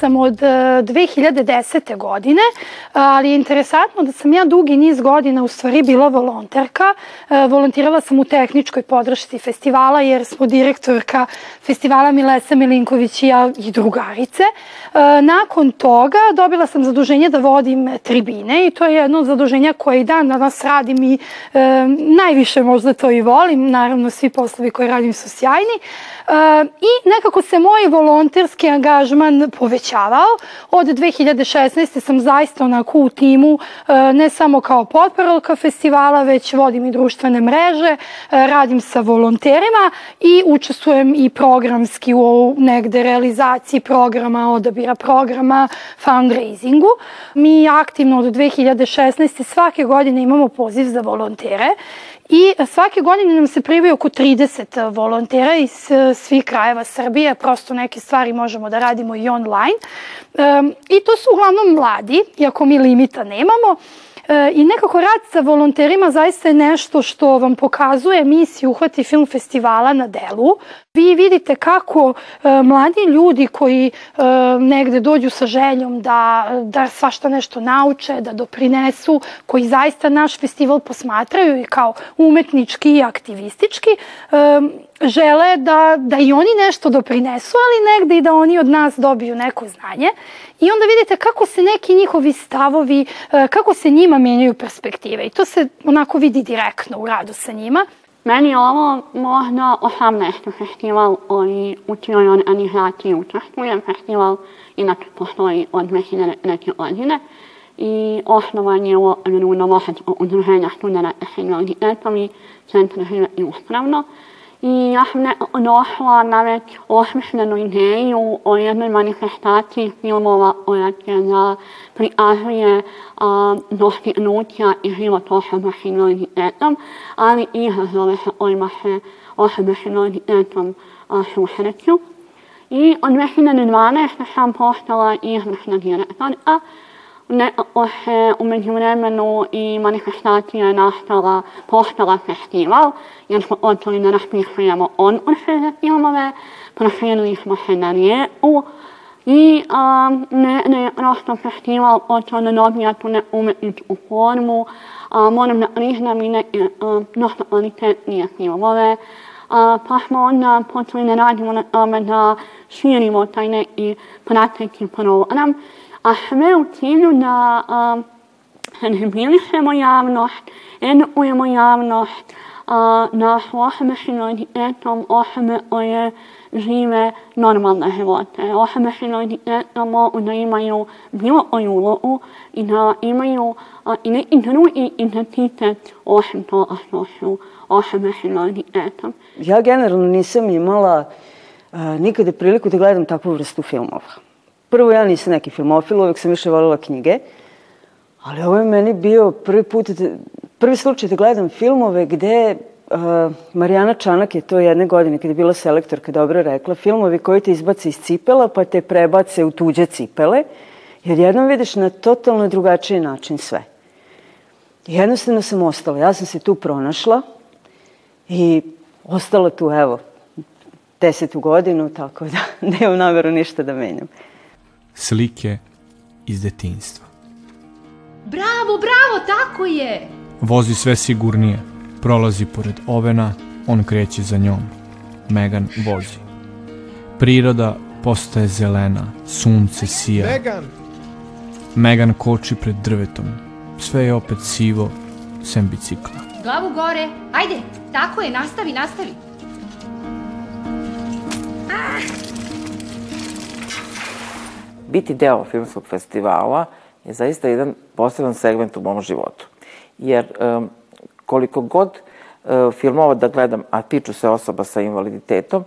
Sam od 2010. godine, ali je interesantno da sam ja dugi niz godina u stvari bila volonterka. Volontirala sam u tehničkoj podršci festivala jer smo direktorka festivala Milesa Milinković i ja i drugarice. Nakon toga dobila sam zaduženje da vodim tribine i to je jedno od zaduženja koje i dan danas radim i e, najviše možda to i volim. Naravno, svi poslovi koje radim su sjajni. E, I nekako se moj volonterski angažman povećavao. Od 2016. sam zaista onako u timu, e, ne samo kao potporalka festivala, već vodim i društvene mreže, e, radim sa volonterima i učestvujem i programski u negde realizaciji programa, odabira programa, fundraisingu. Mi aktivno od 2016. svake godine imamo poziv za volontere I svake godine nam se prijavi oko 30 volontera iz e, svih krajeva Srbije, prosto neke stvari možemo da radimo i online. I to su uglavnom mladi, iako mi limita nemamo. E, I nekako rad sa volonterima zaista je nešto što vam pokazuje misiju Uhvati film festivala na delu. Vi vidite kako e, mladi ljudi koji e, negde dođu sa željom da, da svašta nešto nauče, da doprinesu, koji zaista naš festival posmatraju i kao umetnički i aktivistički, e, žele da, da i oni nešto doprinesu, ali negde i da oni od nas dobiju neko znanje. I onda vidite kako se neki njihovi stavovi, e, kako se njima menjaju perspektive. I to se onako vidi direktno u radu sa njima. Meni ovo možda 18. festival koji u cijeloj animaciji učestvujem. Festival inače postoji od 2003. godine i osnovan je u okviru Novosadskog udruženja studenta sa invaliditetom i Centra život i uspravno. Ja došla na već osmišljenu ideju o jednoj manifestaciji filmova koja će da prikazuje dostignuća i život osoba s invaliditetom, ali i izazove sa kojima se osobe s invaliditetom susreću. I od 2012. sam postala izvršna direktorka nekako se umeđu vremenu i manifestacija nastala, postala festival, jer smo počeli da raspisujemo konkurse za filmove, proširili smo se na rijeku i um, ne, ne, prosto festival počeo da dobija tu neku umetničku formu, a, moram da priznam i neke um, dosta kvalitetnije filmove, a, pa smo onda počeli da radimo na tome da širimo taj a sve u cilju da um, senzibilišemo javnost, edukujemo javnost, a, da osobe s invaliditetom osobe koje žive normalne živote. Osobe s invaliditetom mogu da imaju bilo koju ulogu i da imaju a, i neki drugi identitet osim toga što su osobe s invaliditetom. Ja generalno nisam imala a, nikada priliku da gledam takvu vrstu filmova. Prvo, ja nisam neki filmofil, uvek sam više volila knjige, ali ovo je meni bio prvi put, prvi slučaj da gledam filmove gde uh, Marijana Čanak je to jedne godine, kada je bila selektorka, dobro rekla, filmovi koji te izbace iz cipela pa te prebace u tuđe cipele, jer jednom vidiš na totalno drugačiji način sve. Jednostavno sam ostala. Ja sam se tu pronašla i ostala tu, evo, desetu godinu, tako da nemam nameru ništa da menjam slike iz detinjstva. Bravo, bravo, tako je! Vozi sve sigurnije, prolazi pored ovena, on kreće za njom. Megan vozi. Priroda postaje zelena, sunce sija. Megan! Megan koči pred drvetom. Sve je opet sivo, sem bicikla. Glavu gore, ajde, tako je, nastavi, nastavi. Ah! Biti deo filmskog festivala je zaista jedan poseban segment u mom životu. Jer um, koliko god uh, filmova da gledam, a tiču se osoba sa invaliditetom,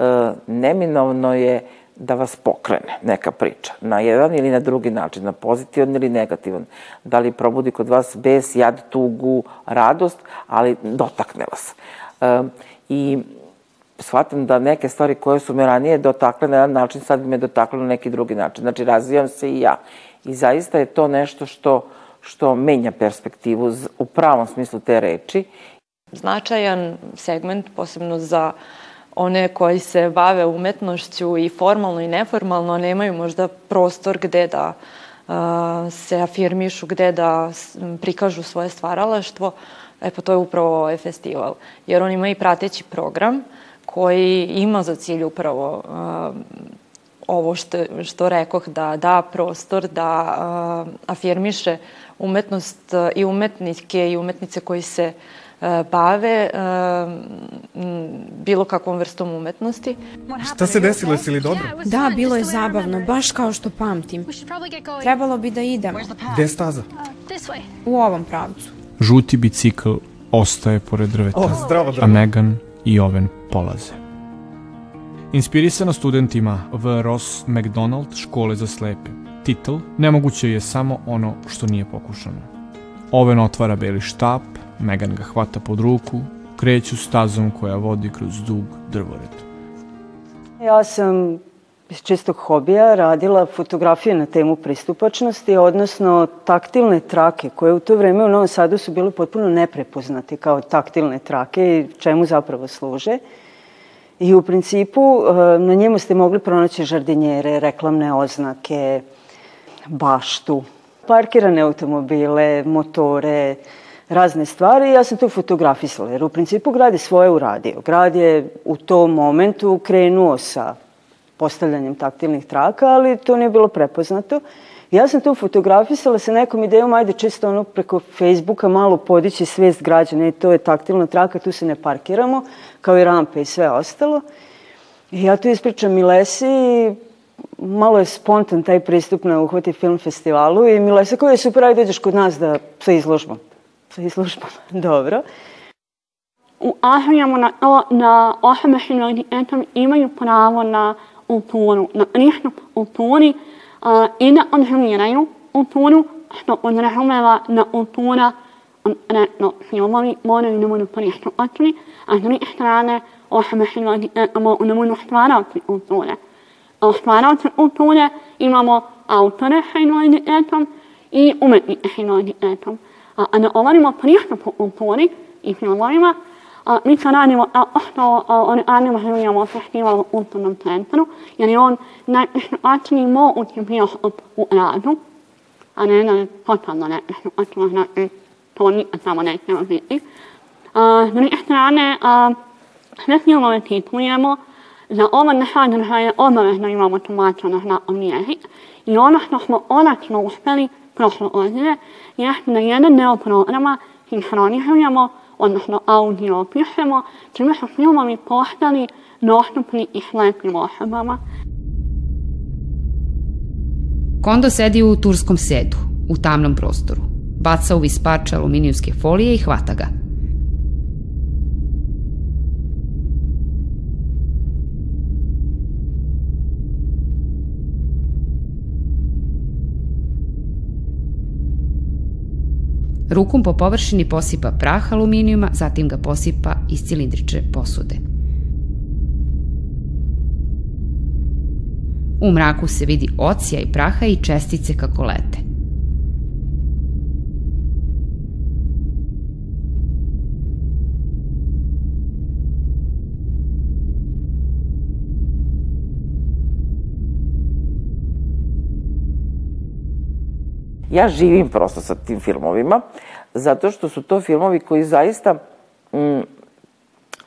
uh, neminovno je da vas pokrene neka priča na jedan ili na drugi način, na pozitivan ili negativan. Da li probudi kod vas bes, jad, tugu, radost, ali dotakne vas. Um, I shvatam da neke stvari koje su me ranije dotakle na jedan način, sad me dotakle na neki drugi način. Znači, razvijam se i ja. I zaista je to nešto što, što menja perspektivu u pravom smislu te reči. Značajan segment, posebno za one koji se bave umetnošću i formalno i neformalno nemaju možda prostor gde da se afirmišu, gde da prikažu svoje stvaralaštvo, e pa to je upravo ovaj festival. Jer on ima i prateći program koji ima za cilj upravo uh, ovo što, što rekoh, da da prostor, da uh, afirmiše umetnost uh, i umetnike i umetnice koji se uh, bave uh, bilo kakvom vrstom umetnosti. Šta se desilo, jesi li dobro? Da, bilo je zabavno, baš kao što pamtim. Trebalo bi da idemo. Gde je staza? U ovom pravcu. Žuti bicikl ostaje pored drveta, O, zdravo, a zdravo. Megan i Oven polaze. Inspirisano studentima v Ross McDonald škole za slepe. Titl Nemoguće je samo ono što nije pokušano. Oven otvara beli štap, Megan ga hvata pod ruku, kreću stazom koja vodi kroz dug drvored. Ja sam iz čistog hobija radila fotografije na temu pristupačnosti, odnosno taktilne trake, koje u to vreme u Novom Sadu su bile potpuno neprepoznate kao taktilne trake i čemu zapravo služe. I u principu eh, na njemu ste mogli pronaći žardinjere, reklamne oznake, baštu, parkirane automobile, motore, razne stvari ja sam to fotografisala, jer u principu grad je svoje uradio. Grad je u tom momentu krenuo sa postavljanjem taktilnih traka, ali to nije bilo prepoznato. Ja sam to fotografisala sa nekom idejom, ajde čisto ono preko Facebooka malo podići svijest građana i to je taktilna traka, tu se ne parkiramo, kao i rampe i sve ostalo. I ja tu ispričam Milesi i malo je spontan taj pristup na Uhvati film festivalu i Milesa koja je super, ajde dođeš kod nas da sa izložbom. Sa izložbom, dobro. Na to da osobe s invaliditetom imaju pravo na kulturu, na pristup kulturi a, i da konzumiraju kulturu, što podrazumeva da kultura, konkretno filmovi, moraju da budu pristupačni, a s druge strane osobe s invaliditetom budu stvaraoci kulture. A stvaraoci kulture imamo autore sa invaliditetom i umetnike sa invaliditetom. A, a da govorimo pristupu kulturi i filmovima, je on najpristupačniji mogući pristup u radu, a ne da je totalno nepristupačno, znači to nikad tamo nećemo biti. A, s druge strane, a, sve filmove titulujemo, za ove sadržaje obavezno imamo tumača na znakovni jezik i ono što smo konačno uspeli prošle godine jeste da jedan deo programa sinhronizujemo, odnosno audio pišemo, čime su filmovi postali dostupni i slepim osobama. Kondo sedi u turskom sedu, u tamnom prostoru. Baca u vispač aluminijumske folije i hvata ga. Rukom po površini posipa prah aluminijuma, zatim ga posipa iz cilindrične posude. U mraku se vidi ocija i praha i čestice kako lete. Ja živim prosto sa tim filmovima, zato što su to filmovi koji zaista mm,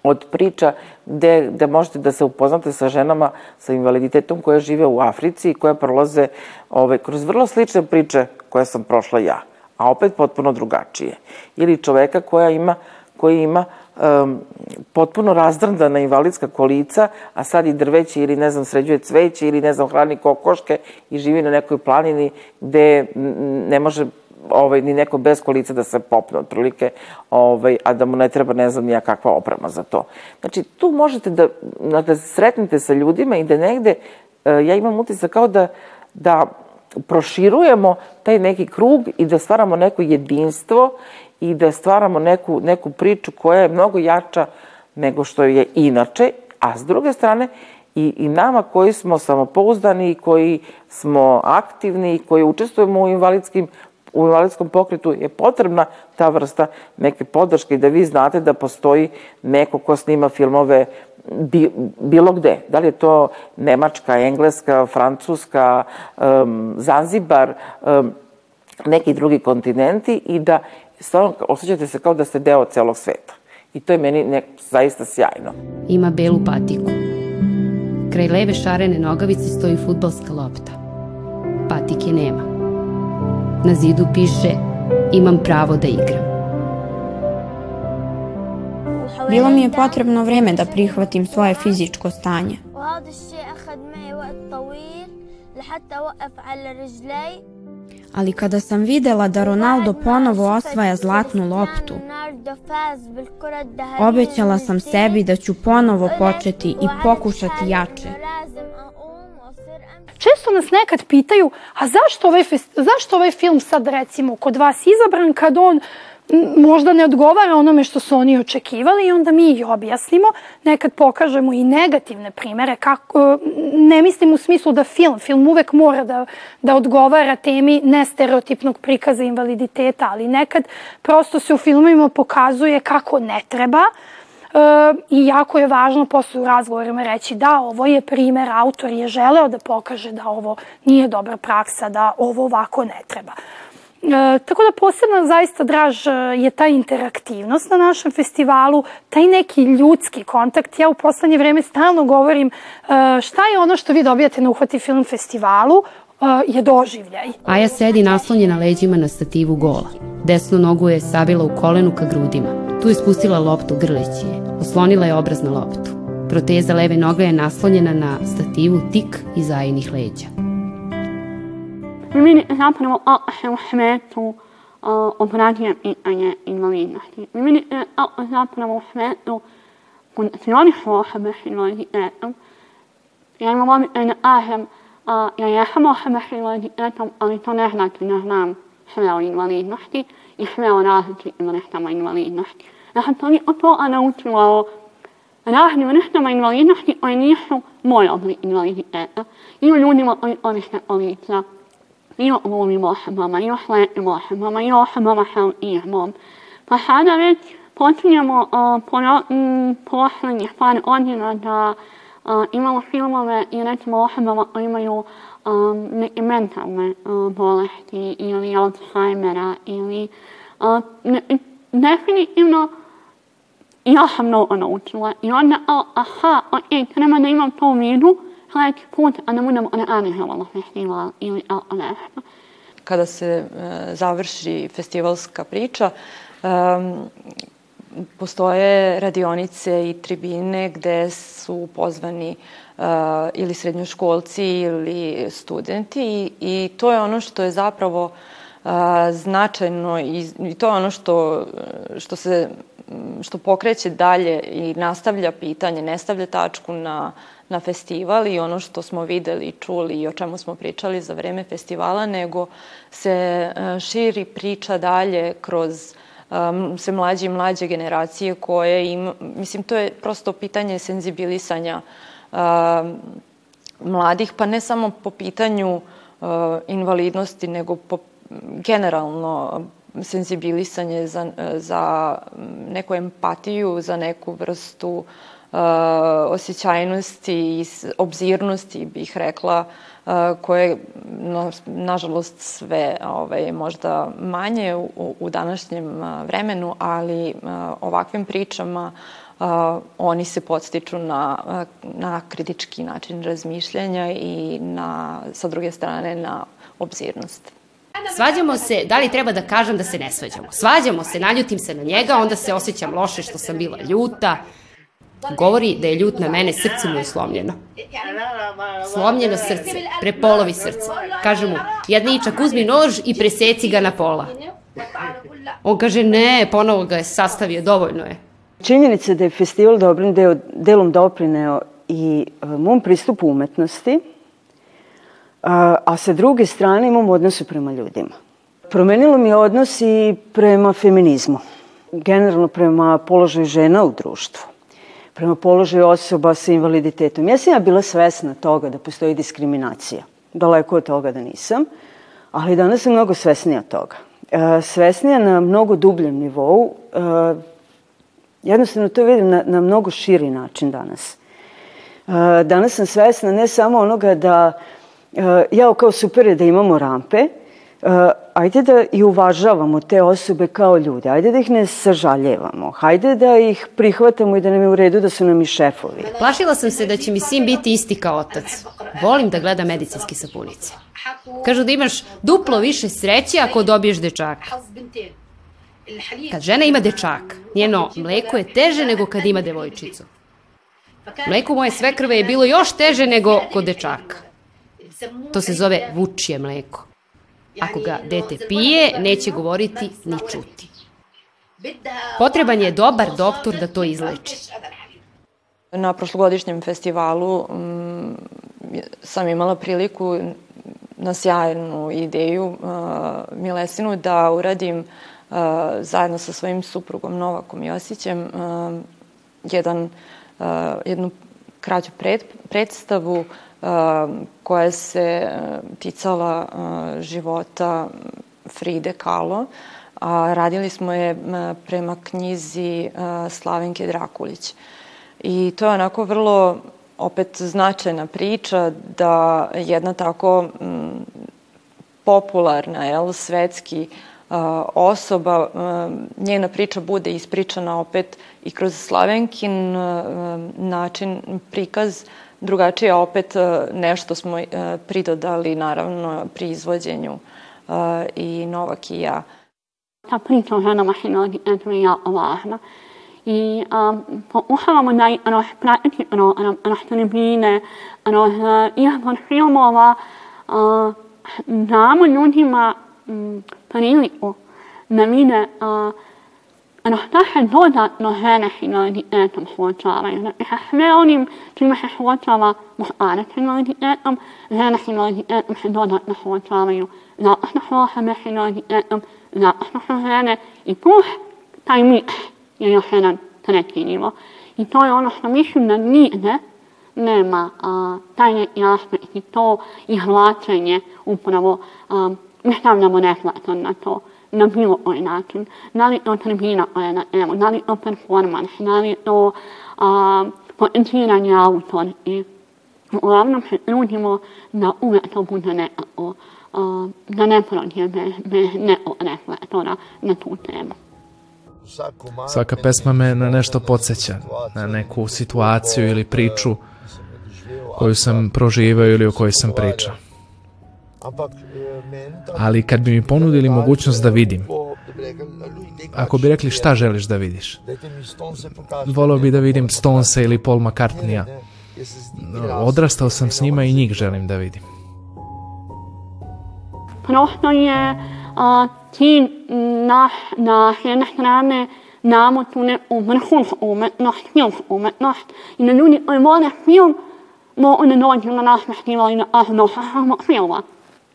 od priča gde, gde možete da se upoznate sa ženama sa invaliditetom koje žive u Africi i koje prolaze ove, kroz vrlo slične priče koje sam prošla ja, a opet potpuno drugačije. Ili čoveka koja ima, koji ima um, potpuno razdrndana invalidska kolica, a sad i drveće ili ne znam sređuje cveće ili ne znam hrani kokoške i živi na nekoj planini gde ne može ovaj, ni neko bez kolica da se popne otprilike, ovaj, a da mu ne treba ne znam nija kakva oprema za to. Znači, tu možete da, da sretnete sa ljudima i da negde, ja imam utisak kao da, da proširujemo taj neki krug i da stvaramo neko jedinstvo i da stvaramo neku, neku priču koja je mnogo jača nego što je inače, a s druge strane i, i nama koji smo samopouzdani koji smo aktivni koji učestvujemo u invalidskim u invalidskom pokretu je potrebna ta vrsta neke podrške i da vi znate da postoji neko ko snima filmove bi, bilo gde. Da li je to Nemačka, Engleska, Francuska, um, Zanzibar, um, neki drugi kontinenti i da stvarno osjećate se kao da ste deo celog sveta. I to je meni ne, zaista sjajno. Ima belu patiku. Kraj leve šarene nogavice stoji futbalska lopta. Patike nema. Na zidu piše imam pravo da igram. Bilo mi je potrebno vreme da prihvatim svoje fizičko stanje. Ali kada sam videla da Ronaldo ponovo osvaja zlatnu loptu, obećala sam sebi da ću ponovo početi i pokušati jače. Često nas nekad pitaju, a zašto ovaj, zašto ovaj film sad recimo kod vas izabran kad on možda ne odgovara onome što su oni očekivali i onda mi i objasnimo, nekad pokažemo i negativne primere, kako, ne mislim u smislu da film, film uvek mora da, da odgovara temi nestereotipnog prikaza invaliditeta, ali nekad prosto se u filmovima pokazuje kako ne treba, E, i jako je važno posle u razgovorima reći da ovo je primer, autor je želeo da pokaže da ovo nije dobra praksa, da ovo ovako ne treba. E, tako da posebno zaista draž e, je ta interaktivnost na našem festivalu, taj neki ljudski kontakt. Ja u poslednje vreme stalno govorim e, šta je ono što vi dobijate na Uhvati film festivalu, je doživljaj. Aja sedi naslonjena leđima na stativu gola. Desnu nogu je savila u kolenu ka grudima. Tu je spustila loptu grleći je. Oslonila je obraz na loptu. Proteza leve noge je naslonjena na stativu tik iza ajinih leđa. Meni zapravo u svetu obrađujem pitanje invalidnosti. Meni zapravo u svetu funkcionišu osobe s invaliditetom. Ja imam običaj da kažem ja jesam osoba s invaliditetom, ali to ne znači da znam sve o invalidnosti i sve o različitim vrstama invalidnosti. Ja sam toliko toga naučila o raznim vrstama invalidnosti koje nisu moj oblik invaliditeta. Ima ljudima koji koriste kolica, يؤمر بمحمama, još lepi Muhammama, još mama ihmom. Pa sada već počinjemo uh, po, um, poslednjih par godina da uh, imamo filmove i recimo osobama koji imaju um, neke mentalne uh, bolesti ili Alzheimera ili uh, ne, definitivno ja sam mnogo naučila i onda, oh, aha, ok, treba da imam to u vidu, sledeći put, a da budemo organizovala festival ili nešto. Kada se e, završi festivalska priča, e, postoje radionice i tribine gde su pozvani uh, ili srednjoškolci ili studenti i, i to je ono što je zapravo uh, značajno i, i to je ono što, što se što pokreće dalje i nastavlja pitanje, ne stavlja tačku na na festival i ono što smo videli, čuli i o čemu smo pričali za vreme festivala, nego se e, širi priča dalje kroz um, sve mlađe i mlađe generacije koje im, mislim, to je prosto pitanje senzibilisanja um, mladih, pa ne samo po pitanju uh, invalidnosti, nego po generalno senzibilisanje za, za neku empatiju, za neku vrstu uh, osjećajnosti i obzirnosti, bih rekla, uh, koje, no, nažalost, sve ovaj, možda manje u, u današnjem uh, vremenu, ali ovakvim pričama oni se podstiču na, na kritički način razmišljanja i na, sa druge strane na obzirnost. Svađamo se, da li treba da kažem da se ne svađamo? Svađamo se, naljutim se na njega, onda se osjećam loše što sam bila ljuta, Govori da je ljut na mene, srce mu je slomljeno. Slomljeno srce, prepolovi srce. Kaže mu, jadničak, uzmi nož i preseci ga na pola. On kaže, ne, ponovo ga je sastavio, dovoljno je. Činjenica da je festival dobrim deo, delom doprineo i uh, mom pristupu umetnosti, a, a sa druge strane imam odnosu prema ljudima. Promenilo mi je odnos i prema feminizmu, generalno prema položaju žena u društvu prema položaju osoba sa invaliditetom. Ja sam ja bila svesna toga da postoji diskriminacija. Daleko od toga da nisam, ali danas sam mnogo svesnija toga. E, svesnija na mnogo dubljem nivou, e, Jednostavno to vidim na, na mnogo širi način danas. Uh, danas sam svesna ne samo onoga da, ja kao super je da imamo rampe, ajde da i uvažavamo te osobe kao ljude, ajde da ih ne sažaljevamo, hajde da ih prihvatamo i da nam je u redu da su nam i šefovi. Plašila sam se da će mi sin biti isti kao otac. Volim da gledam medicinske sapunice. Kažu da imaš duplo više sreće ako dobiješ dečaka. Kad žena ima dečaka, njeno mleko je teže nego kad ima devojčicu. Mleko moje svekrve je bilo još teže nego kod dečaka. To se zove vučije mleko. Ako ga dete pije, neće govoriti ni čuti. Potreban je dobar doktor da to izleči. Na prošlogodišnjem festivalu m, sam imala priliku na sjajnu ideju uh, Milesinu da uradim uh, zajedno sa svojim suprugom Novakom Josićem uh, jedan, uh, jednu kraću pred, predstavu uh, koja se ticala uh, života Fride Kahlo, a radili smo je prema knjizi Slavenke Drakulić. I to je onako vrlo opet značajna priča da jedna tako m, popularna, jel, svetski osoba, njena priča bude ispričana opet i kroz Slavenkin način, prikaz, drugačije opet nešto smo pridodali naravno pri izvođenju i Novak i ja. Priča o ženama Hinodi Edrija Ovahna i pokušavamo da ono, pratiti ono, ono, ono tribine, ono, izbor filmova, damo ljudima priliku da vide ono, da se dodatno žene s invaliditetom suočavaju. Znači, sa sve onim čime se suočava muškarac s invaliditetom, žene s invaliditetom se dodatno suočavaju. Zato što su osobe s invaliditetom, zato što su žene i plus taj miks je još jedan treći nivo. I to je ono što mislim da nigde nema a, taj neki aspekt i to izvlačenje upravo a, ne stavljamo neplaton na to na bilo koji način. Da li to tribina koja na evo, da li to performans, da li to a, potenciranje autorki. Uglavnom se trudimo da uvek to bude nekako, da ne prođe bez, bez nekog reflektora na tu temu. Svaka pesma me na nešto podsjeća, na neku situaciju ili priču koju sam proživao ili o kojoj sam pričao. Ali kad bi mi ponudili mogućnost da vidim, ako bi rekli šta želiš da vidiš, volao bi da vidim Stonesa ili Paul McCartneya. Odrastao sam s njima i njih želim da vidim. Prosto je a, cilj naš da s jedne strane damo tu neku vrhunsku umetnost, filmsku umetnost i da ljudi koji vole film mogu da dođu na naš festival i da ahno samog filma.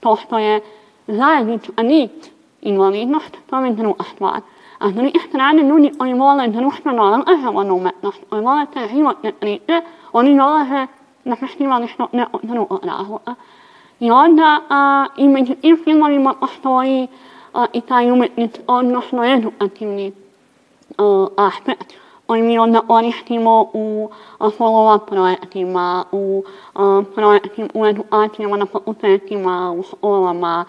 To što je zajednička nit invalidnost, to je druga stvar. A s druge strane, ljudi koji vole društveno angažovanu umetnost, koji vole te životne priče, oni dolaze na festival iz nekog drugog razloga. I onda a, i među tim filmovima postoji a, i taj umetnic, odnosno edukativni a, aspekt koji mi onda koristimo u follow-up projektima, u a, projektima, u edukacijama na fakultetima, u školama.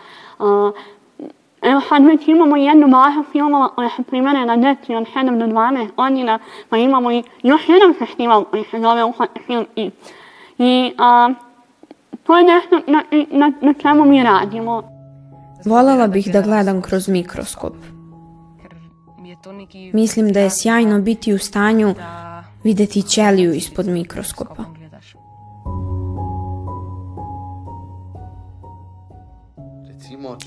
Evo sad već imamo jednu bazu filmova koja se primene na deci od 7 do 12 godina, pa imamo i još jedan festival koji se zove Uhvate film i. I a, to je nešto na, na, na čemu mi radimo. Volela bih da gledam kroz mikroskop. Mislim da je sjajno biti u stanju videti ćeliju ispod mikroskopa.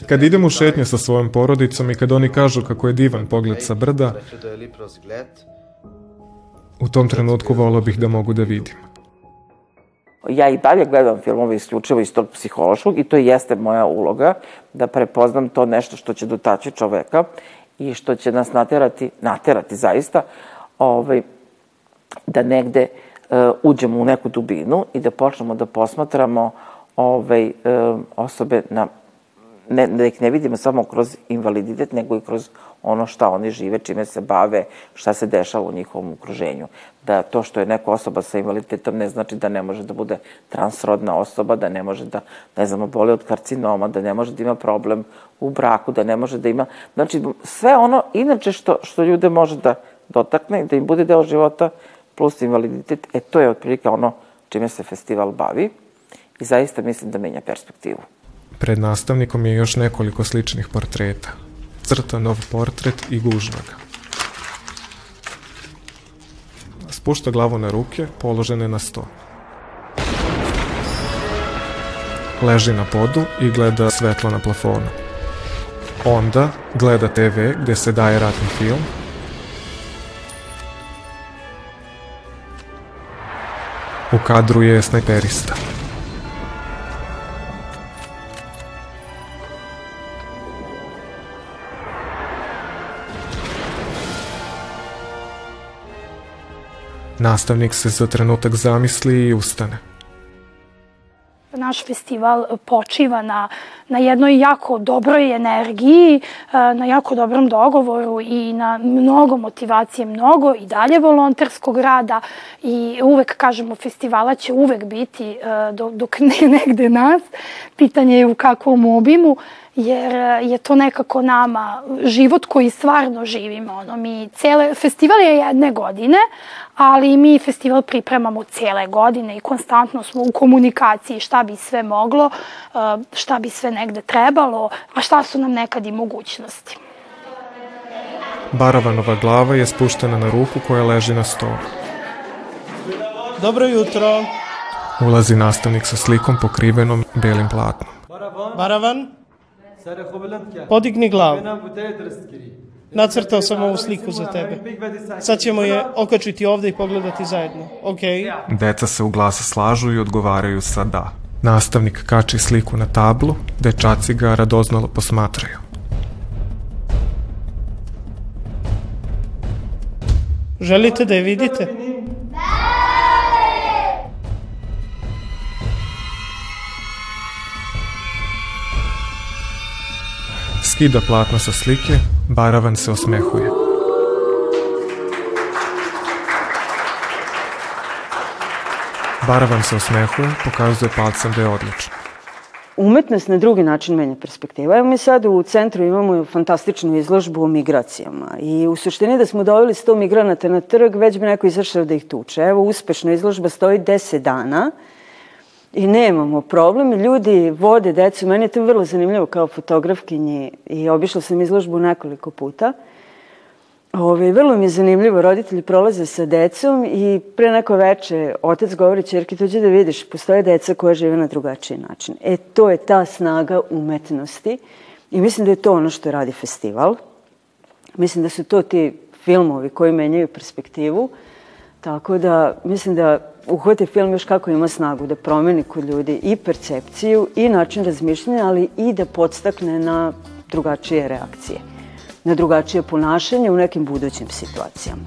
Kad idem u šetnje sa svojom porodicom i kad oni kažu kako je divan pogled sa brda, u tom trenutku volao bih da mogu da vidim. Ja i dalje gledam filmove isključivo iz tog psihološkog i to jeste moja uloga, da prepoznam to nešto što će dotaći čoveka i što će nas naterati, naterati zaista, ovaj, da negde uh, uđemo u neku dubinu i da počnemo da posmatramo ovaj, uh, osobe na ne, da ih ne vidimo samo kroz invaliditet, nego i kroz ono šta oni žive, čime se bave, šta se dešava u njihovom okruženju. Da to što je neka osoba sa invaliditetom ne znači da ne može da bude transrodna osoba, da ne može da, ne znamo, boli od karcinoma, da ne može da ima problem u braku, da ne može da ima... Znači, sve ono, inače što, što ljude može da dotakne, da im bude deo života, plus invaliditet, e to je otprilike ono čime se festival bavi i zaista mislim da menja perspektivu. Pred nastavnikom je još nekoliko sličnih portreta. Crta nov portret i gužva ga. Spušta glavu na ruke, položene na sto. Leži na podu i gleda svetlo na plafonu. Onda gleda TV gde se daje ratni film. U kadru je snajperista. Nastavnik se za trenutak zamisli i ustane. Naš festival počiva na, na jednoj jako dobroj energiji, e, na jako dobrom dogovoru i na mnogo motivacije, mnogo i dalje volonterskog rada i uvek, kažemo, festivala će uvek biti e, dok ne negde nas. Pitanje je u kakvom obimu jer je to nekako nama život koji stvarno živimo. Ono, mi cele, festival je jedne godine, ali mi festival pripremamo cele godine i konstantno smo u komunikaciji šta bi sve moglo, šta bi sve negde trebalo, a šta su nam nekad i mogućnosti. Baravanova glava je spuštena na ruku koja leži na stolu. Dobro jutro. Ulazi nastavnik sa slikom pokrivenom belim platnom. Baravan, podigni glavu. Nacrtao sam ovu sliku za tebe. Sad ćemo je okačiti ovde i pogledati zajedno. Ok? Deca se u glasa slažu i odgovaraju sa da. Nastavnik kači sliku na tablu, dečaci ga radoznalo posmatraju. Želite da je vidite? Skida platno sa slike, Baravan se osmehuje. Baravan se osmehuje, pokazuje palcem da je odlično. Umetnost na drugi način menja perspektiva. Evo mi sad u centru imamo fantastičnu izložbu o migracijama i u suštini da smo doveli 100 migranata na trg, već bi neko izašao da ih tuče. Evo, uspešna izložba stoji 10 dana i nemamo problem. Ljudi vode decu. Meni je to vrlo zanimljivo kao fotografkinji i obišla sam izložbu nekoliko puta. Ove, vrlo mi je zanimljivo, roditelji prolaze sa decom i pre neko veče otac govori čerki, tuđe da vidiš, postoje deca koja žive na drugačiji način. E, to je ta snaga umetnosti i mislim da je to ono što radi festival. Mislim da su to ti filmovi koji menjaju perspektivu, tako da mislim da uhvati film još kako ima snagu da promeni kod ljudi i percepciju i način razmišljanja, ali i da podstakne na drugačije reakcije, na drugačije ponašanje u nekim budućim situacijama.